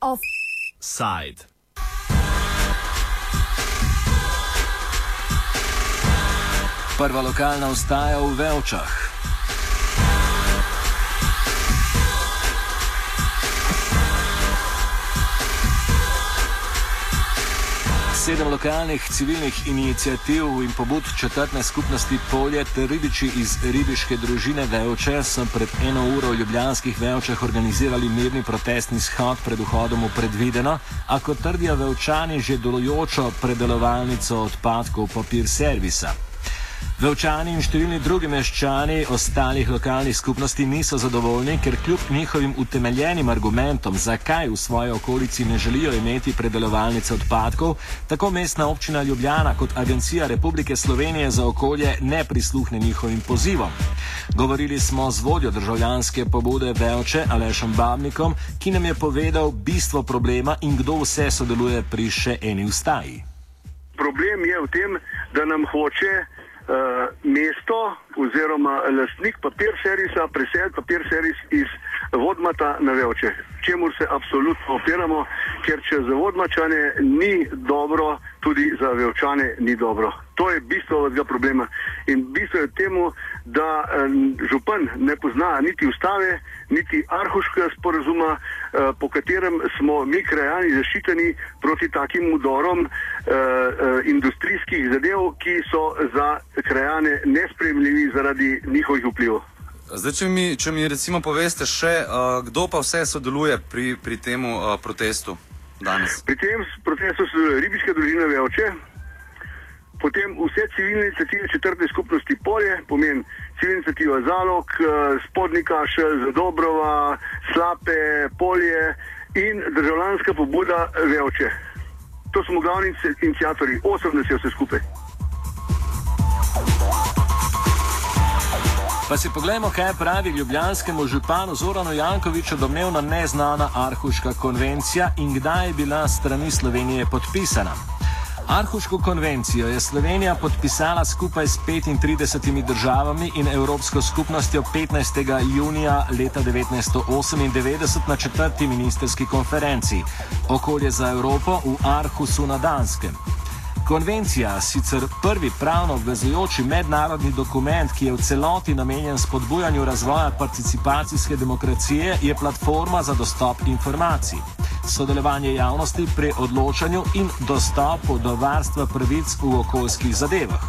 Offside. Prva lokalna vstaja v Velčah. Sedem lokalnih civilnih inicijativ in pobud četrtne skupnosti Polje ter ribiči iz ribiške družine Velče so pred eno uro v ljubljanskih Velčah organizirali mirni protestni shod pred vhodom v predvideno, a kot trdijo Velčani že delujočo predelovalnico odpadkov papir servisa. Velčani in številni drugi meščani ostalih lokalnih skupnosti niso zadovoljni, ker kljub njihovim utemeljenim argumentom, zakaj v svoji okolici ne želijo imeti predelovalnice odpadkov, tako mestna občina Ljubljana kot Agencija Republike Slovenije za okolje ne prisluhne njihovim pozivom. Govorili smo z vodjo državljanske pobude Velče Alešem Babnikom, ki nam je povedal bistvo problema in kdo vse sodeluje pri še eni ustaji. Problem je v tem, da nam hoče mesto oziroma lastnik papir servisa preseliti papir servis iz vodmata na Velče. Čemu se absolutno opiramo, ker če za vodmačane ni dobro, tudi za Velčane ni dobro. To je bistvo tega problema. In bistvo je temu, da eh, župan ne pozna niti ustave, niti arhuškega sporazuma, eh, po katerem smo mi krajani zaščiteni proti takim udorom eh, industrijskih zadev, ki so za krajane nespremljivi zaradi njihovih vplivov. Zdaj, če mi, če mi recimo poveste še, uh, kdo pa vse sodeluje pri, pri tem uh, protestu danes? Pri tem protestu sodeluje ribiška družina Velče, potem vse civilne inicijative četrte skupnosti Polje, pomeni civilna inicijativa Zalog, Spodnika, Zadobrova, Slape, Polje in državljanska pobuda Velče. To smo glavni inicijatori, osem nas je vse skupaj. Pa si pogledamo, kaj pravi ljubljanskemu županu Zoranu Jankoviču domnevno neznana Arhuška konvencija in kdaj je bila strani Slovenije podpisana. Arhuško konvencijo je Slovenija podpisala skupaj s 35 državami in Evropsko skupnostjo 15. junija leta 1998 na četrti ministerski konferenci Okolje za Evropo v Arhusu na Danskem. Konvencija, sicer prvi pravno obvezujoči mednarodni dokument, ki je v celoti namenjen spodbujanju razvoja participacijske demokracije, je platforma za dostop informacij, sodelovanje javnosti pri odločanju in dostopu do varstva pravic v okoljskih zadevah.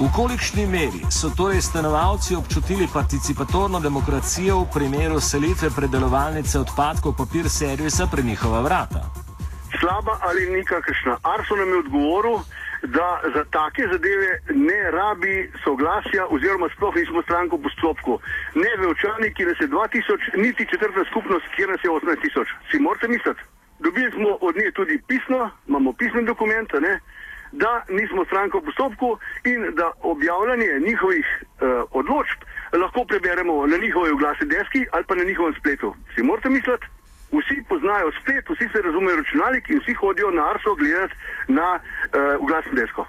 V kolikšni meri so torej stanovalci občutili participatorno demokracijo v primeru selitve predelovalnice odpadkov papir servisa pri njihova vrata? Slaba ali nikakršna. Arso nam je odgovoril, da za take zadeve ne rabi soglasja oziroma sploh nismo stranko v postopku. Ne vevčani, ki nas je 2000, niti četrta skupnost, kjer nas je 18 tisoč. Si morate misliti? Dobili smo od nje tudi pismo, imamo pismen dokument, ne, da nismo stranko v postopku in da objavljanje njihovih uh, odločb lahko preberemo na njihovi oglasni deski ali pa na njihovem spletu. Si morate misliti? Vsi poznajo splet, vsi se razumejo računalnik in vsi hodijo na Arso gledati na uh, glasno desko.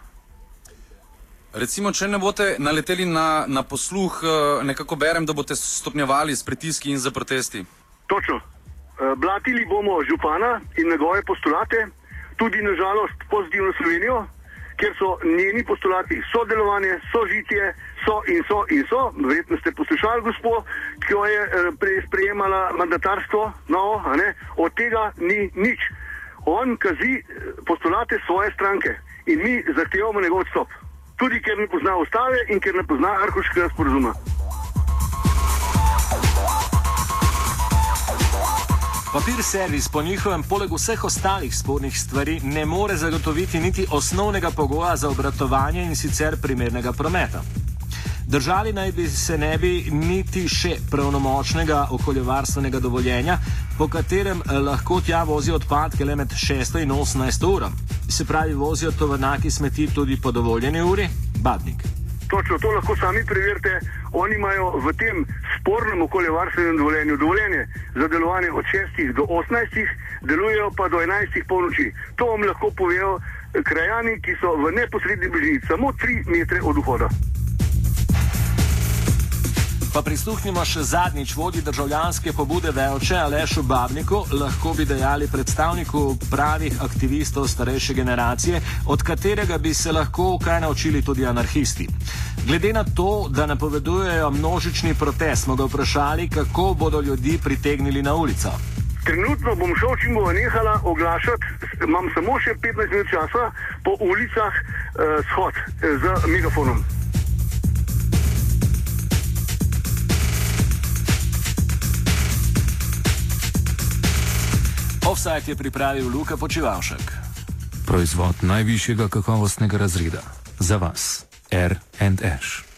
Recimo, če ne boste naleteli na, na posluh, uh, nekako berem, da boste stopnjevali s pritiski in za protesti. Točno. Uh, blatili bomo župana in njegove postulate, tudi nažalost pozitivno Slovenijo, ker so njeni postulati sodelovanje, sožitje, so in so in so. Verjetno ste poslušali gospod, ki jo je eh, sprejemala mandatarstvo, no, od tega ni nič. On kazi eh, postulate svoje stranke in mi zahtevamo njegov odstop. Tudi ker ne pozna ustave in ker ne pozna arhuškega sporozuma. Papir servis po njihovem, poleg vseh ostalih spornih stvari, ne more zagotoviti niti osnovnega pogoja za obratovanje in sicer primernega prometa. Držali naj bi se ne bi niti še pravnomočnega okoljevarstvenega dovoljenja, po katerem eh, lahko tja vozijo odpadke le med 6 in 18 uro. Se pravi, vozijo tovrnaki smeti tudi po dovoljeni uri? Badnik. Točno, to lahko sami preverite. Oni imajo v tem spornem okoljevarstvenem dovoljenju dovoljenje za delovanje od 6 do 18, delujejo pa do 11 polnoči. To vam lahko povejo krajani, ki so v neposrednji bližini, samo 3 metre od vhoda. Pa prisluhnimo še zadnjič vodi državljanske pobude Veoče Alešu Babniku, lahko bi dejali predstavniku pravih aktivistov starejše generacije, od katerega bi se lahko kaj naučili tudi anarhisti. Glede na to, da napovedujejo množični protest, smo ga vprašali, kako bodo ljudi pritegnili na ulico. Trenutno bom šel, če bo nehala oglašati, imam samo še 15 minut časa po ulicah eh, shod eh, z megafonom. Offside je pripravil Luka Počivalšek. Proizvod najvišjega kakovostnega razreda. Za vas, R&H.